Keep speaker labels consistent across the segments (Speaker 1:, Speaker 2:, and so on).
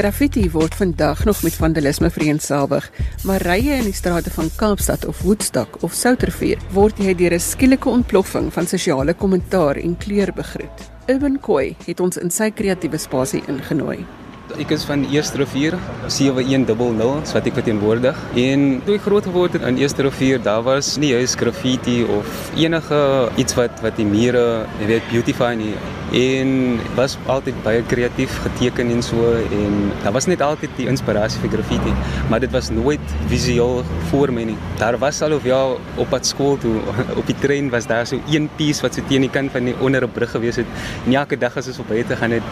Speaker 1: Graffiti word vandag nog met vandalisme vereensalwig, maar rye in die strate van Kaapstad of Woodstock of Soutervier word jy deur 'n skielike ontploffing van sosiale kommentaar en kleur begroet. Urban Koi het ons in sy kreatiewe spasie ingenooi.
Speaker 2: Ek is van Eerste Rivier 7100 wat ek verteenwoordig. En toe ek groot geword het in Eerste Rivier, daar was nie juis graffiti of enige iets wat wat die mure, jy weet, beautify nie. En was altyd baie kreatief geteken en so en daar was net altyd die inspirasie vir graffiti maar dit was nooit visueel voor my nie. Daar was al of ja op pad skool toe op die trein was daar so een piece wat so teen die kant van die onder 'n brug gewees het. En elke dag as ons op buite gaan het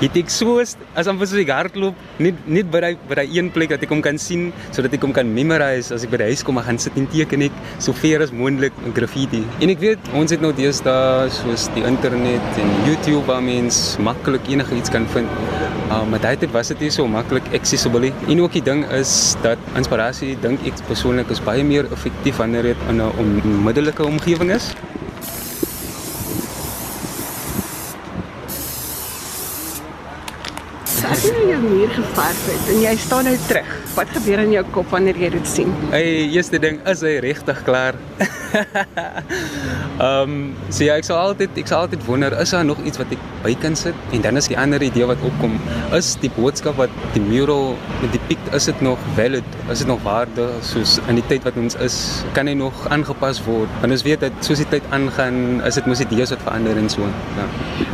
Speaker 2: het ek so as vir so hardloop net net by daai by daai een plek dat ek hom kan sien sodat ek hom kan memorize as ek by die huis kom en gaan sit en teken ek so ver as moontlik graffiti en ek weet ons het nou deesdae soos die internet en YouTube waar mens maklik enige iets kan vind. Uh, maar daai tyd was dit nie so maklik accessible. En ook die ding is dat inspirasie dink ek persoonlik is baie meer effektief wanneer dit in 'n onmiddellike omgewing is.
Speaker 1: As jy nou jou muur geverf het en jy staan nou terug, wat gebeur in jou kop wanneer jy dit sien?
Speaker 2: Hey, eerste ding, is hy regtig klaar? Ehm, um, so ja, ek sal altyd ek sal altyd wonder, is daar nog iets wat ek by kan sit? En dan is die ander idee wat opkom, is die boodskap wat die mural met die piek is dit nog valid? Is dit nog waarde soos in die tyd wat ons is? Kan hy nog aangepas word? Want ons weet dat soos die tyd aangaan, is dit mos idees wat verander en so. Ja.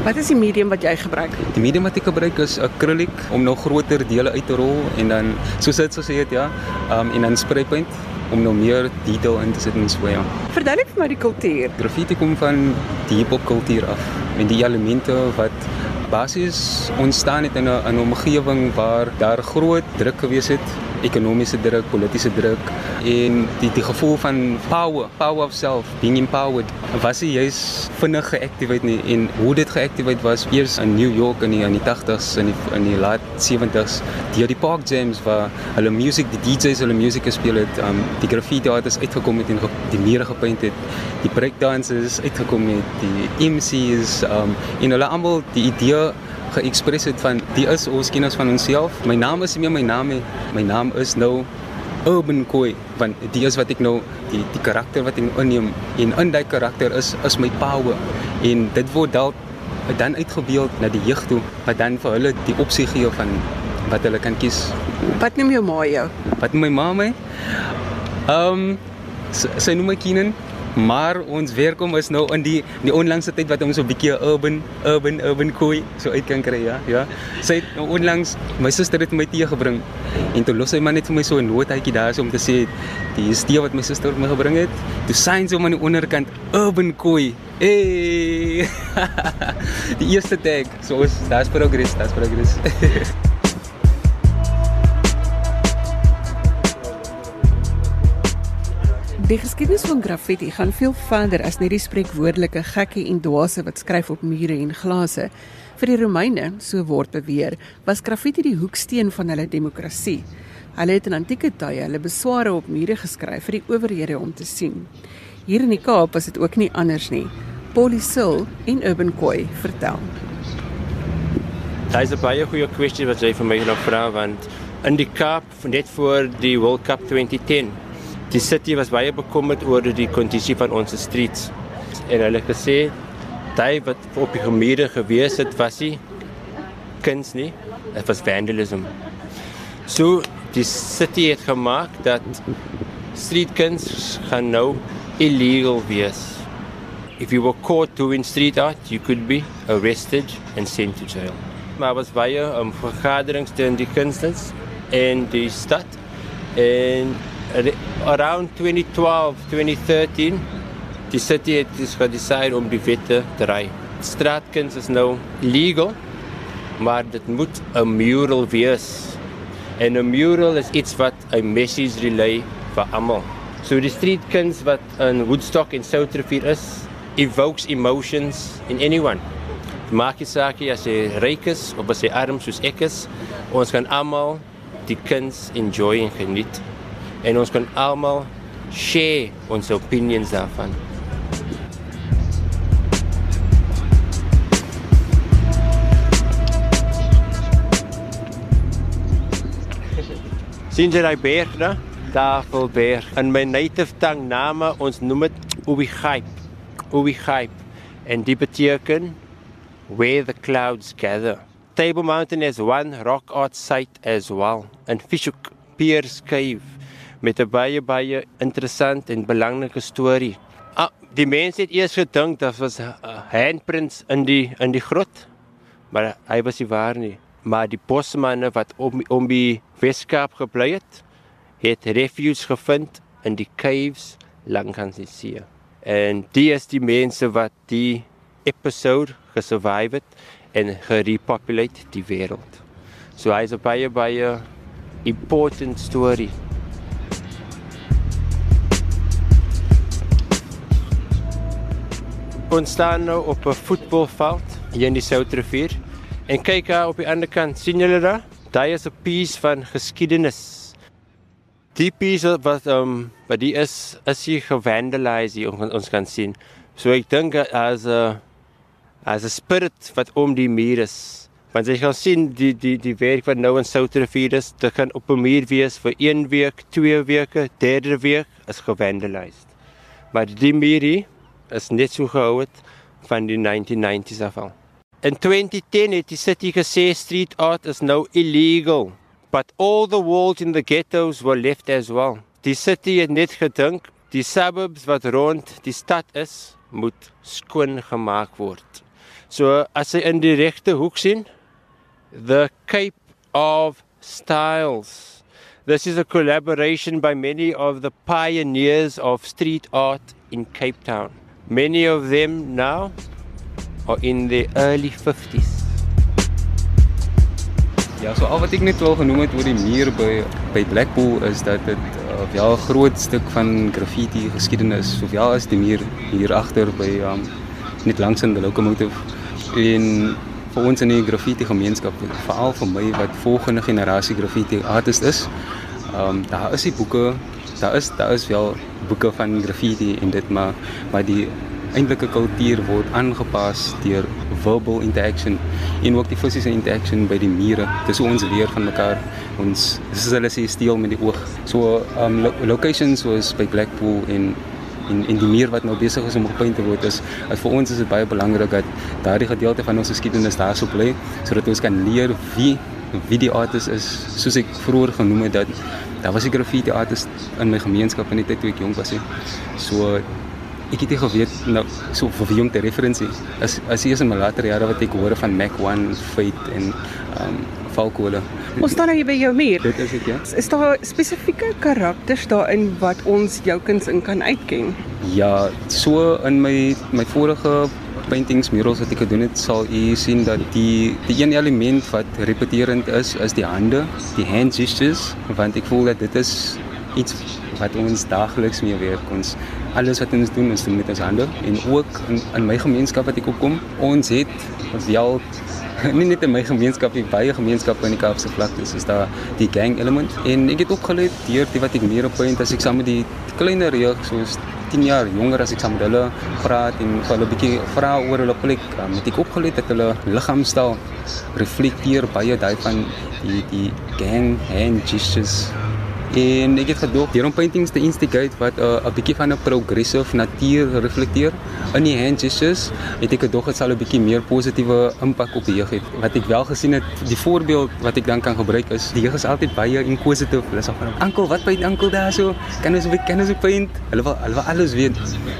Speaker 1: Wat is die medium wat jy gebruik?
Speaker 2: Die medium wat ek gebruik is acrylic om nog groter dele uit te rol en dan soos dit jy het ja, um, en dan spray paint om nog meer detail in te sit in so ja.
Speaker 1: Verduidelik vir my die kultuur.
Speaker 2: Graffiti kom van die hip-hop kultuur af en die elemente wat basies ontstaan het in 'n omgewing waar daar groot druk gewees het ekonomiese druk, politieke druk en die die gevoel van power, power of self, being empowered. Was hy juis vinnig geactivate nie en hoe dit geactivate was eers in New York in die in die 80s en in in die laat 70s deur die Park Jams waar hulle music, die DJs hulle musiek gespeel het, um die graffiti artists uitgekom het en die mure gepaint het. Die breakdancers uitgekom het, die MC's um en hulle almal die idee geëxpress het van die is ons kinders van onsself. My naam is nie meer my naam nie. My naam is nou Urban Koi want die is wat ek nou die die karakter wat ek inneem en in daai karakter is is my power en dit word dalk dan uitgebeeld na die jeug toe wat dan vir hulle die opsie gee van wat hulle kan kies.
Speaker 1: Wat noem jou ma jou?
Speaker 2: Wat noem my ma my? Ehm um, sy noem my Keenan maar ons werkom is nou in die die onlangse tyd wat ons so 'n bietjie urban urban urban koei so uit kan kry ja ja. Sy het nou onlangs my suster het my tee gebring en toe los sy maar net vir my so 'n notaatjie daar so om te sê die tee wat my suster my gebring het. Toe sien sy hom aan die onderkant urban koei. Hey! Die eerste tag so is daar's progress daar's progress
Speaker 1: Die geskiedenis van graffiti gaan veel verder as net die spreekwoordelike gekkie en dwaase wat skryf op mure en glase. Vir die Romeine, so word beweer, was graffiti die hoeksteen van hulle demokrasie. Hulle het in antieke tye hulle besware op mure geskryf vir die owerhede om te sien. Hier in die Kaap was dit ook nie anders nie. Polisil en Urban Koi vertel.
Speaker 3: Is 'n baie goeie kwessie wat jy vir my nou vra want in die Kaap net voor die World Cup 2010 Die city was baie bekommerd oor die kondisie van ons streets. En hulle gesê daai wat op die gemeente gewees het was nie kuns nie, dit was vandalism. So die city het gemaak dat street kuns gaan nou illegal wees. If you were caught doing street art, you could be arrested and sent to jail. Maar was baie um, vergaderings teen die kunstenaars in die stad en around 2012, 2013, die city het dus gedecide om die wette te ry. Straatkuns is nou legal, maar dit moet 'n mural wees. En 'n mural is iets wat 'n message relay vir almal. So die streetkuns wat in Woodstock en Soutrivier is, evokes emotions in anyone. Maak jy saak as jy ryk is of as jy arm soos ek is, ons kan almal die kuns enjoy en geniet en ons kan almal share ons opinions daarvan. Sien jy daai berg daar? Tafelberg. In my native tongue name ons noem dit Ubigaip. Ubigaip. En dit beteken where the clouds gather. Table Mountain is one rock art site as well. In Fishhoek Pierce Cave met 'n baie baie interessant en belangrike storie. Ah, die mense het eers gedink dat was 'n handprints in die in die grot. Maar hy was nie waar nie. Maar die bosmanne wat om om die Weskaap gebly het, het refuge gevind in die caves langs die see. En die is die mense wat die episode gesurvive het en gerepopulate die wêreld. So hy's 'n baie baie important story. Ons staan nou op 'n voetbalveld hier in die Soutrivier en kyk daar op die ander kant, sien julle daar? Daar is 'n piece van geskiedenis. Die piece wat ehm um, wat die is is hier gevandaliseer ons, ons kan sien. So ek dink as 'n as 'n spirit wat om die muur is. Want jy kan sien die die die werk wat nou in Soutrivier is, dit kan op 'n muur wees vir 1 week, 2 weke, derde week is gevandaliseer. Maar die muur hier is net so gehou het van die 1990s af al. In 2010 het die city gesê street art is nou illegal, but all the walls in the ghettos were left as well. Die city het net gedink die suburbs wat rond die stad is, moet skoon gemaak word. So as jy in die regte hoek sien, the Cape of Styles. This is a collaboration by many of the pioneers of street art in Cape Town. Many of them now are in their early 50s.
Speaker 2: Ja, so al wat ek net wel genoem het oor die muur by by Blackpool is dat dit uh, wel 'n groot stuk van graffiti geskiedenis, sowel as die muur hier agter by um, net langs in die locomotive in vir ons in die graffiti gemeenskap, veral vir my wat volgende generasie graffiti artist is. Ehm um, daar is die boeke daar is daar is wel boeke van graffiti en dit maar maar die eintlike kultuur word aangepas deur verbal interaction en ook die fisiese interaction by die mure. Dis hoe ons leer van mekaar. Ons dis is hulle sê steel met die oog. So um lo locations soos by Blackpool en en en die muur wat nou besig is om gepaint te word is, is vir ons is dit baie belangrik dat daardie gedeelte van ons geskiedenis daarso bly sodat ons kan leer wie wie die artist is soos ek vroeër genoem het dat daar was 'n graffiti artist in my gemeenskap in die tyd toe ek jonk was. He. So ek het nie geweet nou so vir wie om te referensie. As as eers in my later jare wat ek hoor van Mac 1 Fate en ehm um, Falkole.
Speaker 1: Ons staan nou hier by jou muur.
Speaker 2: Dit is dit ja.
Speaker 1: Is daar spesifieke karakters daarin wat ons jou kuns in kan uitken?
Speaker 2: Ja, so in my my vorige paintings murals wat ek gedoen het, sal u sien dat die die een element wat repeterend is, is die hande, die hand gestures, want ek voel dat dit is iets wat ons daagliks mee werk. Ons alles wat ons doen, ons doen met ons hande en ook in, in my gemeenskap wat ek opkom, ons het wel nie net in my gemeenskap nie, baie gemeenskappe in die Kaapse vlakte is daar die gang element. En ek het opgeleer deur die wat ek meer op point as ek saam met die kleiner jeug soos 10 jaar jonger as ek saam met hulle praat en hulle 'n bietjie vra oor hulle plek met ek opgeleer dat hulle liggaamstaal reflekteer baie daai van die die gang hand gestures en ek het gedoog deur om paintings te instigate wat 'n uh, 'n bietjie van 'n progressive natuur reflekteer in die hand gestures het ek gedoog dit sal 'n bietjie meer positiewe impak op die jeug hê. Wat ek wel gesien het die voorbeeld wat ek dan kan gebruik is die jeug is altyd baie inquisitive hulle sê van ankel wat paint ankel daar so? Kan ons weet kan ons paint? Hulle wil hulle wil alles weet.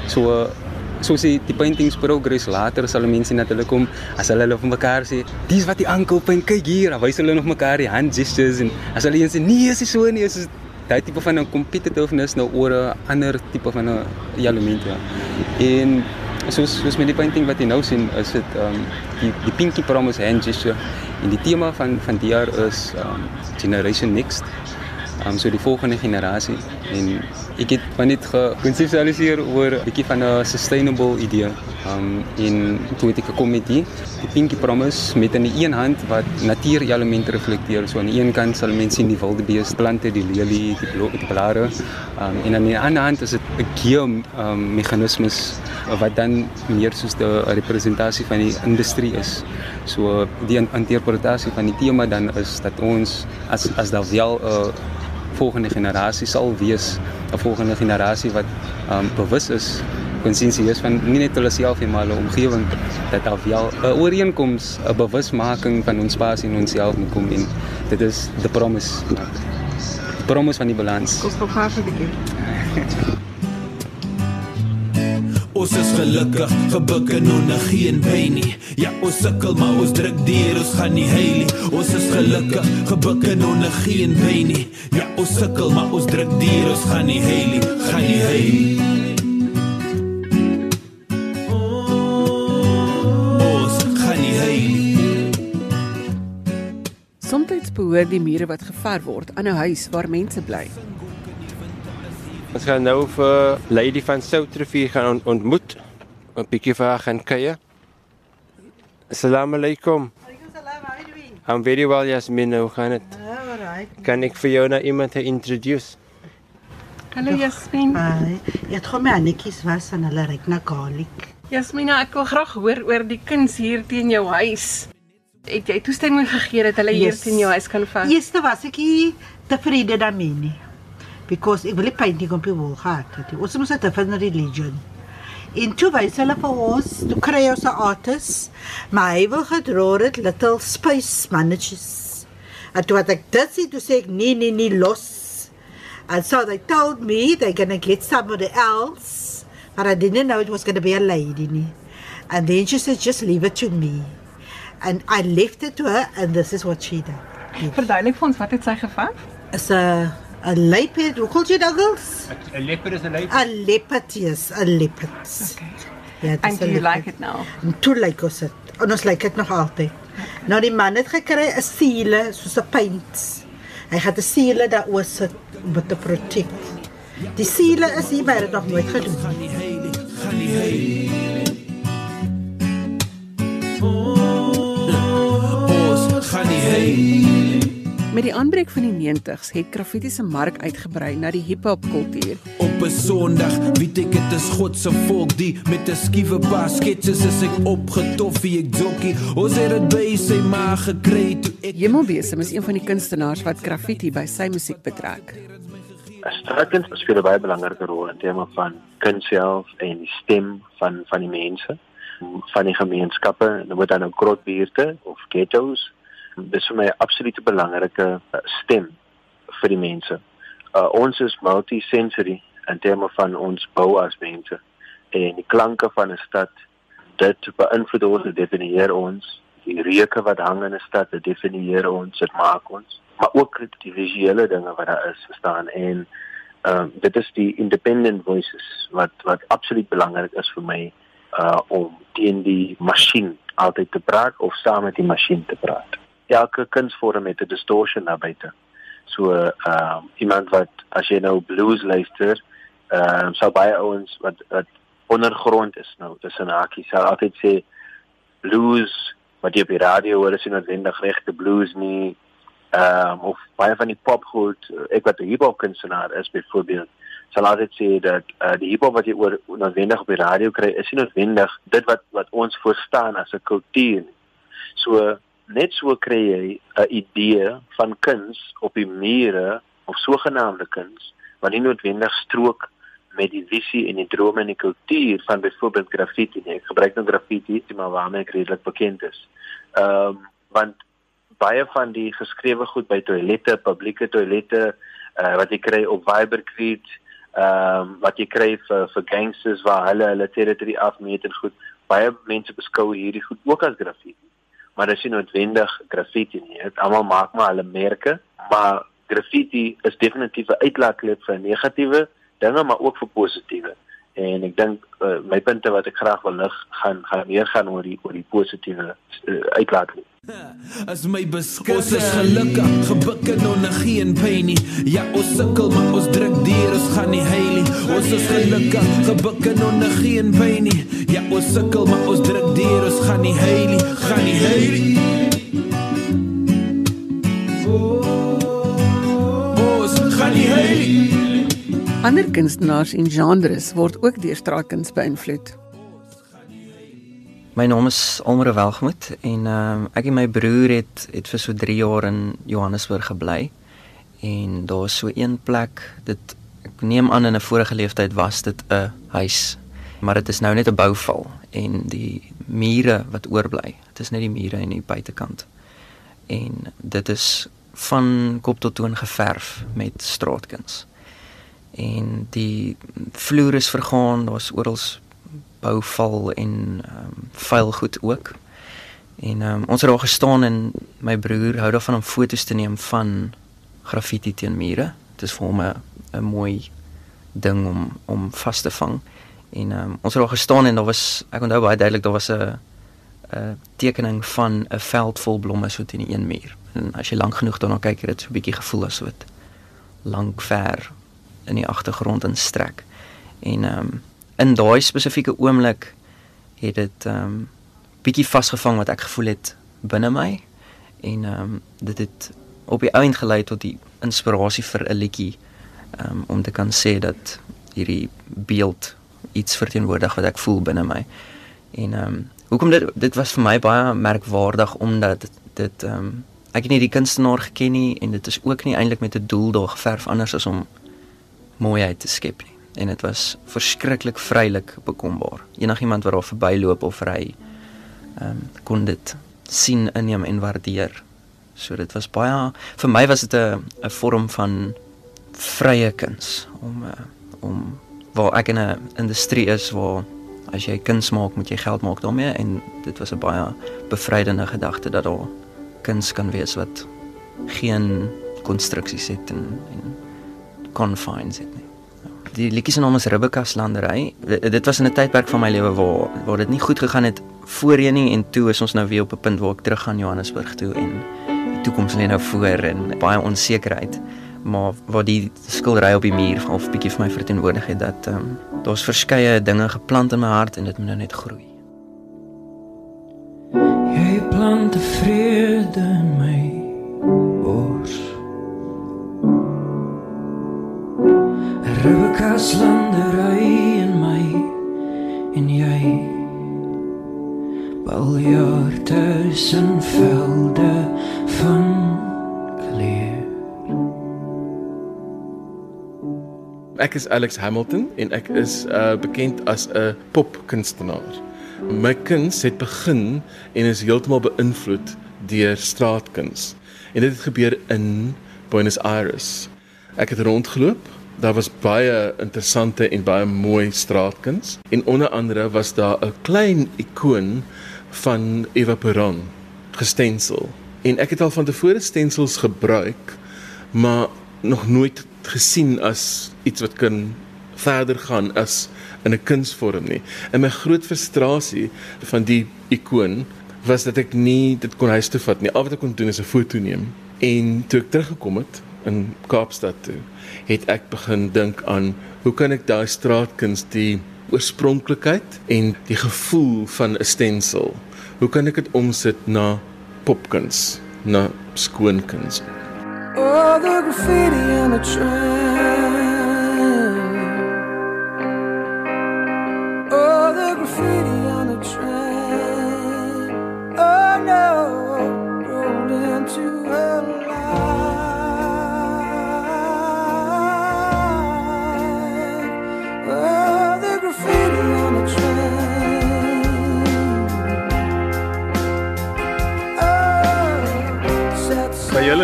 Speaker 2: So uh, so sê die paintings progress later sal mense hulle kom as hulle hulle vir mekaar sê dis wat die ankel paint kyk hier wys hulle nog mekaar die hand gestures en as hulle een sê nee is so nie is daai tipe van 'n competitiveness nou oor 'n ander tipe van 'n element ja. En soos soos met die painting wat jy nou sien, is dit ehm um, die die pinky promise hand gesture en die tema van van die jaar is ehm um, generation next. Ehm um, so die volgende generasie en ek het van net gekonseptualiseer oor 'n bietjie van 'n sustainable idee. Um in toe ek gekom met die, die pinky promise met in die een hand wat natuurelemente reflekteer. So aan die een kant sal mense sien die wilde beeste, plante, die lelie, die blok, die blare. Um en aan die ander hand is dit 'n geo um meganismes wat dan meer soos 'n representasie van die industrie is. So die interpretasie van die tema dan is dat ons as as daar wel 'n uh, volgende generasie sal wees, 'n volgende generasie wat um bewus is konsensieus van nie net hulle self nie maar hulle omgewing dat daar wel 'n ooreenkoms, 'n bewusmaking van ons spasie en onsself moet kom in. Dit is the promise. Die promise van die balans.
Speaker 1: Kom op haar vir die keer.
Speaker 4: Ons is gelukkig, gebuk en onder geen pyn nie. Ja, ons sukkel maar ons druk deur, ons gaan nie heil nie. Ons is gelukkig, gebuk en onder geen pyn nie. Ja, ons sukkel maar ons druk deur, ons gaan nie heil nie, gaan nie heil nie.
Speaker 1: Soms behoort die mure wat gever word aan 'n huis waar mense bly.
Speaker 3: Ons gaan nou vir Lady van Soutrivier gaan ont ontmoet. 'n Bietjie vir haar gaan kuier. Assalamu alaykum. I'm very well, Yasmin. Hoe gaan dit?
Speaker 5: Alright.
Speaker 3: Kan ek vir jou na iemand introduce?
Speaker 1: Hallo Jasmin.
Speaker 5: Ai, jy het hom netjies was en hulle ryk na garlic.
Speaker 1: Jasmina, ek wil graag hoor oor die kuns hier teen jou huis. Het jy toestemming gegee dat hulle hier
Speaker 5: Yes.
Speaker 1: teen jou huis kan vat?
Speaker 5: Eerste was ek nie tevrede daarmee nie. Because ek wil nie painting op die wall gehad het. Ons moet 'n different religion. En toe wys hulle vir ons, toe kry ons 'n artist, maar hy wil gedra het little space mannetjies. En toe wat ek dit sien, toe sê ek nee nee nee los. And so they told me they're gonna get somebody else, but I didn't know it was gonna be a lady. Nie. And then she said, just leave it to me. And I left it to her, and this is what she did.
Speaker 1: Verduidelik vir ons wat het sy gevat?
Speaker 5: Is a a leopard. Hoe call you Douglas?
Speaker 3: 'n Leopard is 'n leopard.
Speaker 5: A leopard, yes, a leopard.
Speaker 1: Okay.
Speaker 5: Ja, dis
Speaker 1: And do
Speaker 5: a
Speaker 1: you
Speaker 5: leopard.
Speaker 1: like it now?
Speaker 5: En toe lyk ons dit. En ons lyk dit nog altyd. Nou die man het gekry 'n siele soos 'n paint. Hy het 'n siele daaroor sit om dit te protect. Die siele is hier by het nog nooit gedoen.
Speaker 4: Gaan nie heil nie, gaan nie heil nie. Ons gaan nie heil nie.
Speaker 1: Met die aanbreek van die 90's het graffiti se mark uitgebrei na die hiphop kultuur.
Speaker 4: Op 'n Sondag, weet ek dit is God se volk die met 'n skiewe paar sketses is ek opgetoffie ek jokkie. Ons het dit by sy ma gekry toe ek
Speaker 1: Hemelbesem is een van die kunstenaars wat graffiti by sy musiek betrek.
Speaker 6: Straatkuns speel 'n baie belangrike rol in terme van kuns self en die stem van van die mense, van die gemeenskappe, dit word dan nou grotbuurte of ghettos. Dis vir my 'n absolute belangrike uh, stem vir die mense. Uh, ons is multisensory in terme van ons bou as mense en die klanke van 'n stad dit beïnvloed ons, dit definieer ons. Die reuke wat hang in 'n stad, dit definieer ons, dit maak ons maar ook die visuele dinge wat daar is verstaan en ehm uh, dit is die independent voices wat wat absoluut belangrik is vir my uh om teen die masjien altyd te praat of saam met die masjien te praat. Elke kunsvorm het 'n distortion daar buite. So ehm uh, iemand wat as jy nou blues luister, ehm uh, sou baie ouens wat wat ondergrond is nou tussen hakies sal altyd sê blues wat jy op die radio hoor is nie noodwendig regte blues nie ehm um, of baie van die popgoed ek wat 'n hiphop kunstenaar is byvoorbeeld sal altyd sê dat uh, die hiphop wat jy oor noodwendig op die radio kry is nie noodwendig dit wat wat ons verstaan as 'n kultuur nie. So net so kry jy 'n idee van kuns op die mure of sogenaamde kuns wat nie noodwendig strook met die visie en die drome en die kultuur van byvoorbeeld graffiti nie. Ek gebruik nou graffiti, maar waarmee ek redelik bekend is. Ehm um, want baie van die geskrewe goed by toilette, publieke toilette, uh, wat jy kry op Vibercreed, ehm um, wat jy kry vir vir gangsters waar hulle hulle territory afmeet en goed. Baie mense beskou hierdie goed ook as graffiti. Maar dit is nie noodwendig graffiti nie. Dit almal maak maar hulle merke, maar graffiti is definitief 'n uitlaatklep vir negatiewe dinge maar ook vir positiewe. En ek dink uh, my punte wat ek graag wil lig gaan gaan meer gaan oor die oor die positiewe uh, uitlaatklep.
Speaker 4: As my beskik ons is gelukkig, gebuk en onder geen pyn nie. Ja, ons sukkel maar ons druk deur, ons gaan nie heil nie. Ons is gelukkig, gebuk en onder geen pyn nie. Ja, ons sukkel maar ons druk deur, ons gaan nie heil nie, gaan nie heil nie.
Speaker 1: Ander kunstenaars en genres word ook deur straatkuns beïnvloed.
Speaker 7: My naam is Almere Welgemoot en ehm um, ek en my broer het het vir so 3 jaar in Johannesburg gebly En daar's so een plek, dit ek neem aan in 'n vorige leeftyd was dit 'n huis, maar dit is nou net 'n bouval en die mure wat oorbly, dit is net die mure en die buitekant. En dit is van kop tot toon geverf met straatkuns. En die vloer is vergaan, daar's oral bouval en ehm um, vuil goed ook. En ehm um, ons het daar gestaan en my broer hou daarvan om foto's te neem van graffiti teen mure. Dit is vir hom 'n 'n mooi ding om om vas te vang. En ehm um, ons het daar gestaan en daar was ek onthou baie duidelik daar was 'n 'n tekening van 'n veld vol blomme so teen die een muur. En as jy lank genoeg daarna kyk, het dit so 'n bietjie gevoel asof dit lank ver in die agtergrond instrek. En ehm um, in daai spesifieke oomblik het dit ehm um, bietjie vasgevang wat ek gevoel het binne my en ehm um, dit het op die eind gelei tot die inspirasie vir 'n liedjie um, om te kan sê dat hierdie beeld iets verteenwoordig wat ek voel binne my. En ehm um, hoekom dit dit was vir my baie merkwaardig omdat dit ehm um, ek het nie die kunstenaar geken nie en dit is ook nie eintlik met 'n doel daar geverf anders as om mooiheid te skep nie. En dit was verskriklik vrylik bekombaar. Enigiemand wat daar verbyloop of ry ehm um, kon dit sien inneem en waardeer. So dit was baie vir my was dit 'n 'n vorm van vrye kuns om uh, om waar ek in 'n industrie is waar as jy kuns maak, moet jy geld maak daarmee en dit was 'n baie bevrydende gedagte dat daar kuns kan wees wat geen konstruksies het en, en confines het nie. Die liedjie se naam is Ribbekas landery. Dit was in 'n tydperk van my lewe waar waar dit nie goed gegaan het voorheen nie en toe is ons nou weer op 'n punt waar ek terug gaan Johannesburg toe en die toekoms lê nou voor en baie onsekerheid maar wat die skildery op die muur of bietjie vir my verteenwoordig het dat ehm um, daar's verskeie dinge geplant in my hart en dit moet nou net groei.
Speaker 4: Jy plant vrede in my Rukas landery in my en jy bal jaar tussen velde van.
Speaker 8: Ek is Alex Hamilton en ek is uh bekend as 'n popkunstenaar. My kuns het begin en is heeltemal beïnvloed deur straatkuns. En dit het gebeur in Buenos Aires. Ek het rondgeloop. Daar was baie interessante en baie mooi straatkuns en onder andere was daar 'n klein ikoon van Eva Peron gestensel. En ek het al van tevore stensels gebruik, maar nog nooit gesien as iets wat kan verder gaan as in 'n kunsvorm nie. En my groot frustrasie van die ikoon was dat ek nie dit kon huis toe vat nie. Al wat ek kon doen is 'n foto neem. En toe ek teruggekom het in Kaapstad toe, het ek begin dink aan hoe kan ek daai straatkuns die oorspronklikheid en die gevoel van 'n stensel, hoe kan ek dit omsit na popkuns, na skoon kuns?
Speaker 4: Oh, the graffiti on the train.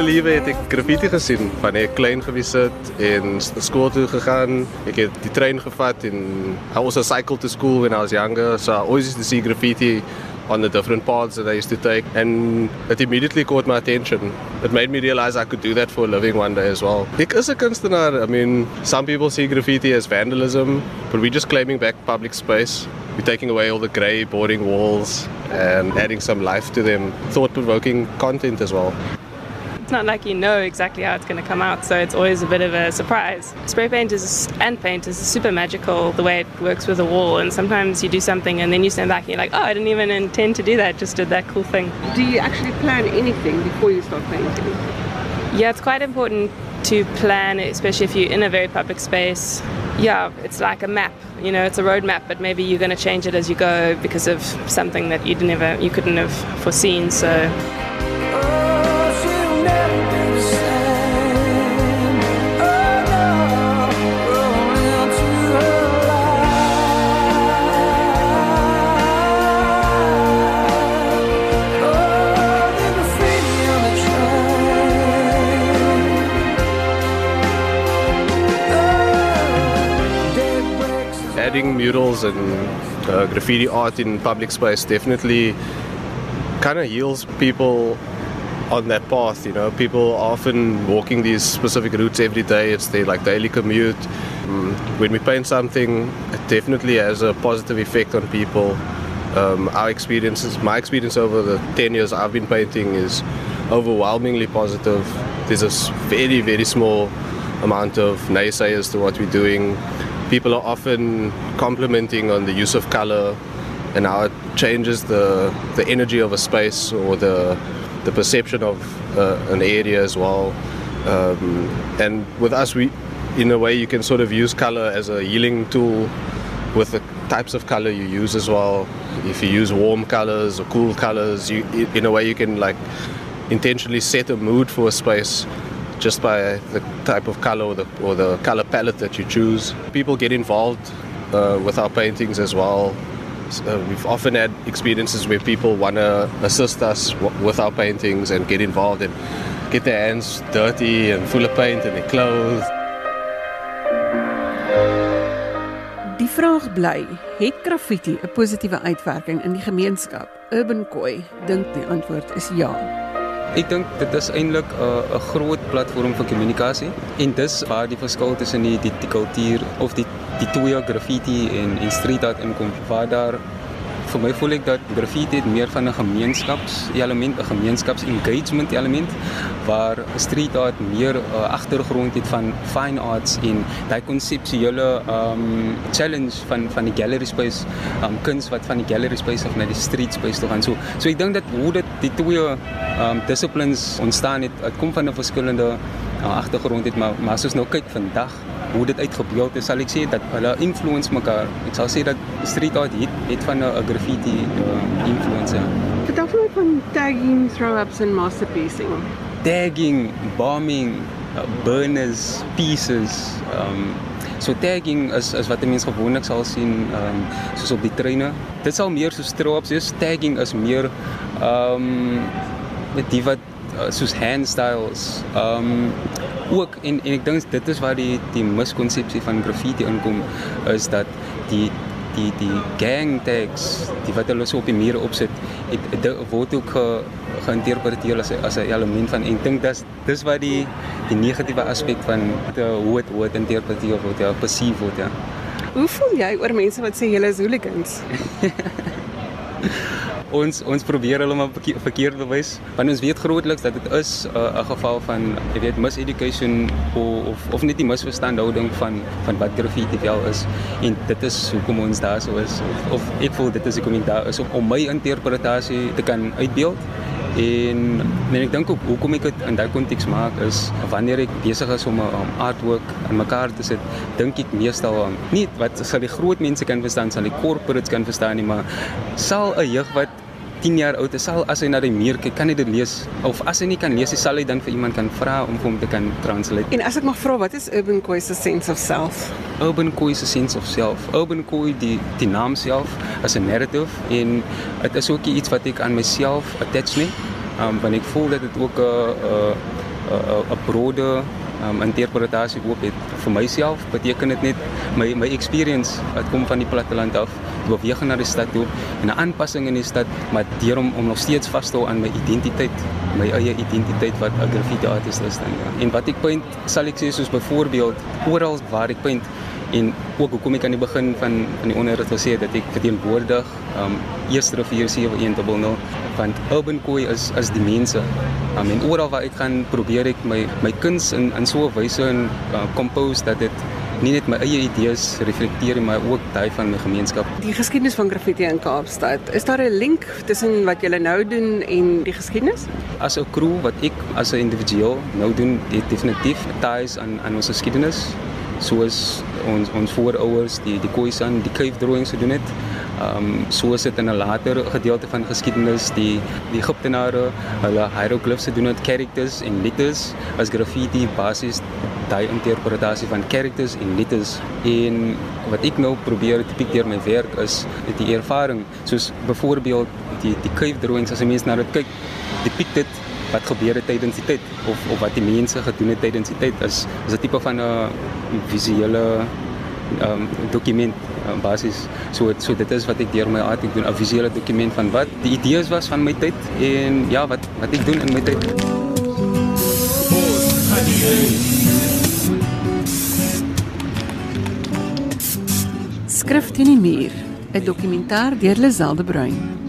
Speaker 9: Lewe het ek graffiti gesien van ek klein gewees het en skool toe gegaan. Ek het die trein gevat en I also cycled to school when I was younger. So I always used to see graffiti on the different paths that I used to take and it immediately caught my attention. It made me realize I could do that for a living one day as well. Ek is 'n kunstenaar. I mean, some people see graffiti as vandalism, but we're just claiming back public space. We're taking away all the grey boarding walls and adding some life to them. Thought-provoking content as well.
Speaker 10: It's not like you know exactly how it's going to come out, so it's always a bit of a surprise. Spray paint is and paint is super magical the way it works with a wall, and sometimes you do something and then you stand back and you're like, oh, I didn't even intend to do that, just did that cool thing.
Speaker 1: Do you actually plan anything before you start painting?
Speaker 10: Yeah, it's quite important to plan, especially if you're in a very public space. Yeah, it's like a map. You know, it's a road map, but maybe you're going to change it as you go because of something that you never, you couldn't have foreseen. So
Speaker 9: murals and uh, graffiti art in public space definitely kind of heals people on that path. You know, people are often walking these specific routes every day. It's their like daily commute. Um, when we paint something, it definitely has a positive effect on people. Um, our experiences, my experience over the 10 years I've been painting is overwhelmingly positive. There's a very, very small amount of naysayers to what we're doing. People are often complimenting on the use of color and how it changes the, the energy of a space or the, the perception of uh, an area as well. Um, and with us, we, in a way, you can sort of use color as a healing tool with the types of color you use as well. If you use warm colors or cool colors, you, in a way, you can like intentionally set a mood for a space just by the type of color or the, or the color palette that you choose. People get involved uh, with our paintings as well. So we've often had experiences where people want to assist us w- with our paintings and get involved and get their hands dirty and full of paint and their clothes.
Speaker 1: Die vraag bly, het graffiti 'n positiewe uitwerking in die gemeenskap? Urban Koi dink die antwoord is ja.
Speaker 2: Ek dink dit is eintlik 'n 'n groot platform vir kommunikasie en dis waar die verskil tussen die die, die kultuur of die die twee graffiti en en street art inkom waar daar vir my voel ek dat graffiti het meer van 'n gemeenskaps element, 'n gemeenskaps engagement element waar street art meer 'n uh, agtergrond het van fine arts en daai konseptuele um challenge van van die gallery space, um kuns wat van die gallery space af na die street space toe gaan. So so ek dink dat hoe dit die twee um disciplines ontstaan het, dit kom van 'n verskillende uh, agtergrond het, maar maar as ons nou kyk vandag hoe dit uitgebeeld is, sal ek sê dat hulle influence mekaar. Ek sal sê dat street art het het van 'n graffiti uh, influence. Ja.
Speaker 1: Vertel vir my van tagging, throw-ups en masterpiecing.
Speaker 2: Tagging, bombing, uh, burners, pieces. Um so tagging is is wat mense gewoonlik sal sien um soos op die treine. Dit sal meer soos throw-ups is. Tagging is meer um met die wat uh, soos hand styles. Um ook en en ek dink dit is waar die die miskonsepsie van graffiti inkom is dat die die die gang tags die wat hulle so op die mure opsit het dit word ook ge, geïnterpreteer as as 'n element van en dink dis dis waar die die negatiewe aspek van die hoe dit hoe dit interpreteer word ja passief word ja
Speaker 1: Hoe voel jy oor mense wat sê julle is hooligans?
Speaker 2: ons ons probeer hulle maar verkeerd bewys. Want ons weet grootliks dat dit is 'n uh, geval van jy weet miseducation of of, of net die misverstandhouding van van wat graffiti wel is. En dit is hoekom ons daar so is. Of, of ek voel dit is ek kom daar is om, om my interpretasie te kan uitbeeld. En men ek dink ook hoekom ek dit in daai konteks maak is wanneer ek besig is om 'n um, artwork aan mekaar te sit, dink ek meestal um, nie wat sal die groot mense kan verstaan, sal die corporates kan verstaan nie, maar sal 'n jeug wat 10 jaar oud is, sal as hy na die muur kyk, kan hy dit lees of as hy nie kan lees, sal hy dan vir iemand kan vra om vir hom te kan translate.
Speaker 1: En as ek mag vra, wat is Urban Koi se sense of self?
Speaker 2: Urban Koi se sense of self. Urban Koi die die naam self is 'n narrative en dit is ook iets wat ek aan myself attach nie. Um want ek voel dat dit ook 'n 'n 'n 'n brode um, interpretasie ook het vir myself beteken dit net my my experience wat kom van die platteland af beweeg na die stad toe en 'n aanpassing in die stad maar deur om om nog steeds vas te hou aan my identiteit my eie identiteit wat 'n graffiti artist is dan ja. en wat ek paint sal ek sê soos byvoorbeeld oral waar ek paint en ook hoekom ek aan die begin van van die onderhoud gesê het dat ek verteenwoordig um eerste rivier 7100 want urban koi is is die mense um, en oral waar ek gaan probeer ek my my kuns in in so 'n wyse en uh, compose dat dit nie net my eie idees reflekteer maar ook daai van my gemeenskap.
Speaker 1: Die geskiedenis van graffiti in Kaapstad. Is daar 'n link tussen wat julle nou doen en die geskiedenis?
Speaker 2: As 'n crew wat ek as 'n individueel nou doen, het definitief ties aan aan ons geskiedenis soos ons ons voorouers die die Khoisan die cave drawings gedoen het. Ehm um, so is dit in 'n later gedeelte van geskiedenis die die Egiptenare hulle hieroglyphs gedoen het characters en letters. As graffiti basies daai interpretasie van characters en letters. En wat ek nou probeer tipiek deur my werk is die ervaring. Soos byvoorbeeld die die cave drawings as 'n mens na dit kyk depict dit wat gebeur het tydens die tyd of of wat die mense gedoen het tydens die tyd is is 'n tipe van 'n visuele um, dokument uh, basies so so dit is wat ek deur my art ek doen 'n visuele dokument van wat die idees was van my tyd en ja wat wat ek doen in my tyd.
Speaker 1: Skrif teen die muur, 'n dokumentêr deur Liselde Bruin.